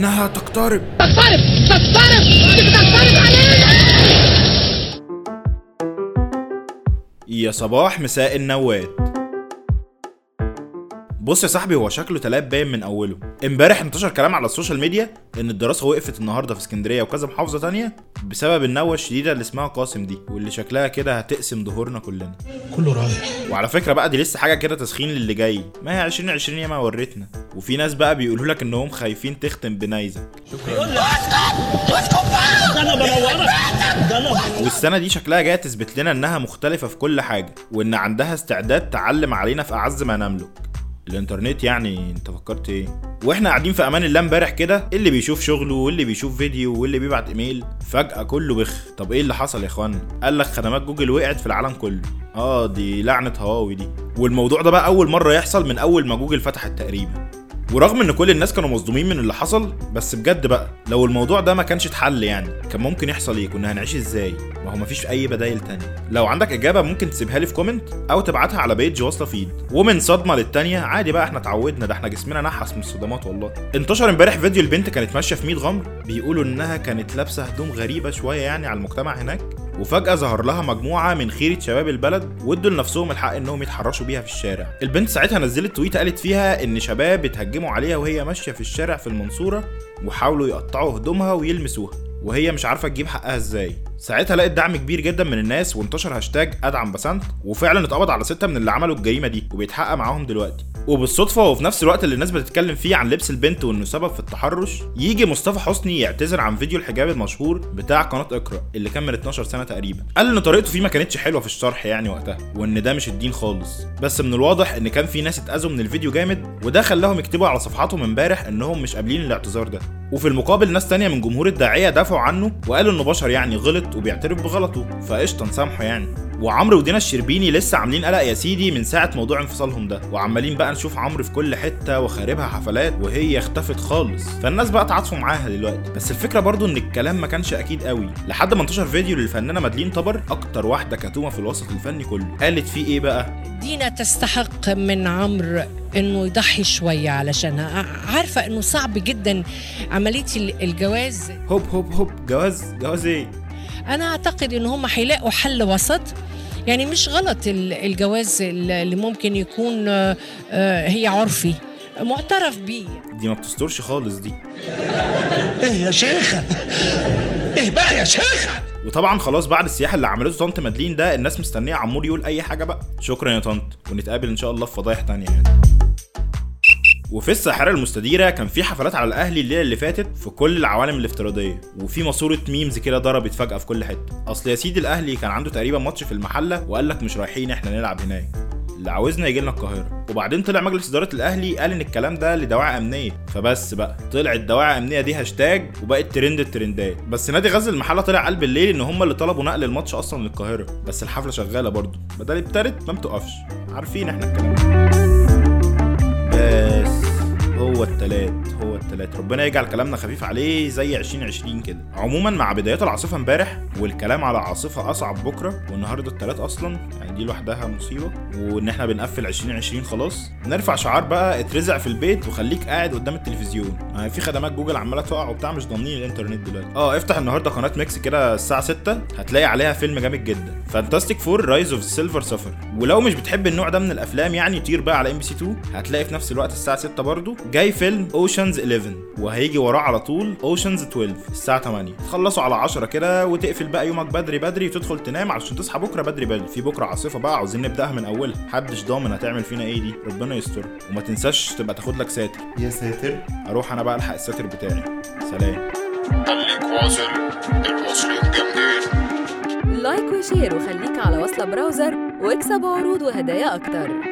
إنها تقترب. تقترب تقترب تقترب علينا. يا صباح مساء النوات بص يا صاحبي هو شكله تلات باين من أوله. امبارح انتشر كلام على ال social media إن الدراسة وقفت النهارده في اسكندرية وكذا محافظة تانية بسبب النوه الشديدة اللي اسمها قاسم دي واللي شكلها كده هتقسم ظهورنا كلنا. كله رايح. وعلى فكرة بقى دي لسه حاجة كده تسخين للي جاي. ما هي 2020 ياما ورتنا وفي ناس بقى بيقولوا لك إنهم خايفين تختم بنايزك والسنة دي شكلها جاية تثبت لنا إنها مختلفة في كل حاجة وإن عندها استعداد تعلم علينا في أعز ما نملك. الانترنت يعني انت فكرت إيه؟ وإحنا قاعدين في أمان الله امبارح كده اللي بيشوف شغله واللي بيشوف فيديو واللي بيبعت ايميل فجأة كله بخ. طب إيه اللي حصل يا اخوانا قال لك خدمات جوجل وقعت في العالم كله. آه دي لعنة هواوي دي. والموضوع ده بقى أول مرة يحصل من أول ما جوجل فتحت تقريبا. ورغم إن كل الناس كانوا مصدومين من اللي حصل بس بجد بقى لو الموضوع ده ما كانش اتحل يعني كان ممكن يحصل إيه؟ كنا هنعيش إزاي؟ ما هو مفيش أي بدايل تانية لو عندك إجابة ممكن تسيبها لي في comment أو تبعتها على page وصلة feed ومن صدمة للتانية عادي بقى إحنا اتعودنا ده إحنا جسمنا نحس من الصدمات والله. انتشر امبارح فيديو البنت كانت ماشية في 100 غمر بيقولوا إنها كانت لابسة هدوم غريبة شوية يعني على المجتمع هناك. وفجأة ظهر لها مجموعة من خيرة شباب البلد وادوا لنفسهم الحق إنهم يتحرشوا بيها في الشارع. البنت ساعتها نزلت تويته قالت فيها إن شباب اتهجموا عليها وهي ماشية في الشارع في المنصورة وحاولوا يقطعوا هدومها ويلمسوها وهي مش عارفة تجيب حقها إزاي. ساعتها لقت دعم كبير جدا من الناس وانتشر هاشتاج ادعم بسنت وفعلا اتقبض على ستة من اللي عملوا الجريمة دي وبيتحقق معاهم دلوقتي. وبالصدفة وفي نفس الوقت اللي الناس بتتكلم فيه عن لبس البنت وإنه سبب في التحرش يجي مصطفى حسني يعتذر عن فيديو الحجاب المشهور بتاع قناة اقرأ اللي كان من 12 سنة تقريبا. قال إن طريقته فيه ما كانتش حلوة في الشرح يعني وقتها وإن ده مش الدين خالص. بس من الواضح إن كان في ناس اتأذوا من الفيديو جامد وده خلاهم يكتبوا على صفحاتهم امبارح إنهم مش قابلين الاعتذار ده. وفي المقابل ناس تانية من جمهور الداعية دافعوا عنه وقالوا إنه بشر يعني غلط وبيعترف بغلطه فقشطة نسامحه يعني. وعمرو ودينا الشربيني لسه عاملين قلق يا سيدي من ساعة موضوع انفصالهم ده. وعمالين بقى نشوف عمرو في كل حتة وخاربها حفلات وهي اختفت خالص. فالناس بقى تعاطفوا معاها دلوقتي. بس الفكرة برضو إن الكلام ما كانش أكيد قوي. لحد ما انتشر فيديو للفنانة مدلين طبر أكتر واحدة كتومة في الوسط الفني كله. قالت فيه إيه بقى؟ دينا تستحق من عمرو إنه يضحي شوية علشانها عارفة إنه صعب جدا عملية الجواز. هوب هوب هوب. جواز جواز إيه؟ أنا أعتقد إن هم هيلاقوا حل وسط. يعني مش غلط الجواز اللي ممكن يكون هي عرفي. معترف بيه. دي ما بتسترش خالص دي. إيه يا شيخة؟ إيه بقى يا شيخة؟ وطبعا خلاص بعد السياحة اللي عملته طنط مدلين ده الناس مستنية عمور يقول أي حاجة بقى. شكرا يا طنط. ونتقابل إن شاء الله في فضايح تانية يعني. وفي الساحرة المستديرة كان في حفلات على الأهلي الليلة اللي فاتت في كل العوالم الافتراضية وفي ماسورة memes كده ضربت فجأة في كل حتة. أصل يا سيدي الأهلي كان عنده تقريبا ماتش في المحلة وقال لك مش رايحين إحنا نلعب هناك. اللي عاوزنا يجي لنا القاهرة. وبعدين طلع مجلس إدارة الأهلي قال إن الكلام ده لدواعي أمنية. فبس بقى طلعت دواعي أمنية دي هاشتاج وبقت ترند الترندات. بس نادي غزل المحلة طلع قال بالليل إن هم اللي طلبوا نقل الماتش أصلا للقاهرة. بس الحفلة شغالة برضه. بدل ابتدت ما بتقفش. عارفين إحنا الكلام. ده بس هو التلات التلات ربنا يجعل كلامنا خفيف عليه زي 2020 كده. عموما مع بدايات العاصفة امبارح والكلام على عاصفة أصعب بكرة والنهاردة التلات أصلا يعني دي لوحدها مصيبة. وإن إحنا بنقفل 2020 خلاص. نرفع شعار بقى اترزع في البيت وخليك قاعد قدام التلفزيون. آه في خدمات جوجل عمالة تقع وبتاع مش ضامنين الإنترنت دلوقتي. آه افتح النهارده قناة Mix كده الساعة 6 هتلاقي عليها فيلم جامد جدا. Fantastic Four Rise of Silver Surfer ولو مش بتحب النوع ده من الأفلام يعني طير بقى على MBC 2 هتلاقي في نفس الوقت الساعة 6 برضه جاي فيلم Ocean's 11 وهيجي وراه على طول Ocean's 12 الساعة 8 تخلصوا على 10 كده وتقفل بقى يومك بدري بدري وتدخل تنام علشان تصحى بكرة بدري بدري. في بكرة عاصفة بقى عاوزين نبدأها من أولها. محدش ضامن هتعمل فينا إيه دي. ربنا يستر. وما تنساش تبقى تاخد لك ساتر. يا ساتر. أروح أنا بقى ألحق الساتر بتاعي. سلام. خليك واصل. المصريين جامدين like و share وخليك على وصلة browser واكسب عروض وهدايا أكتر.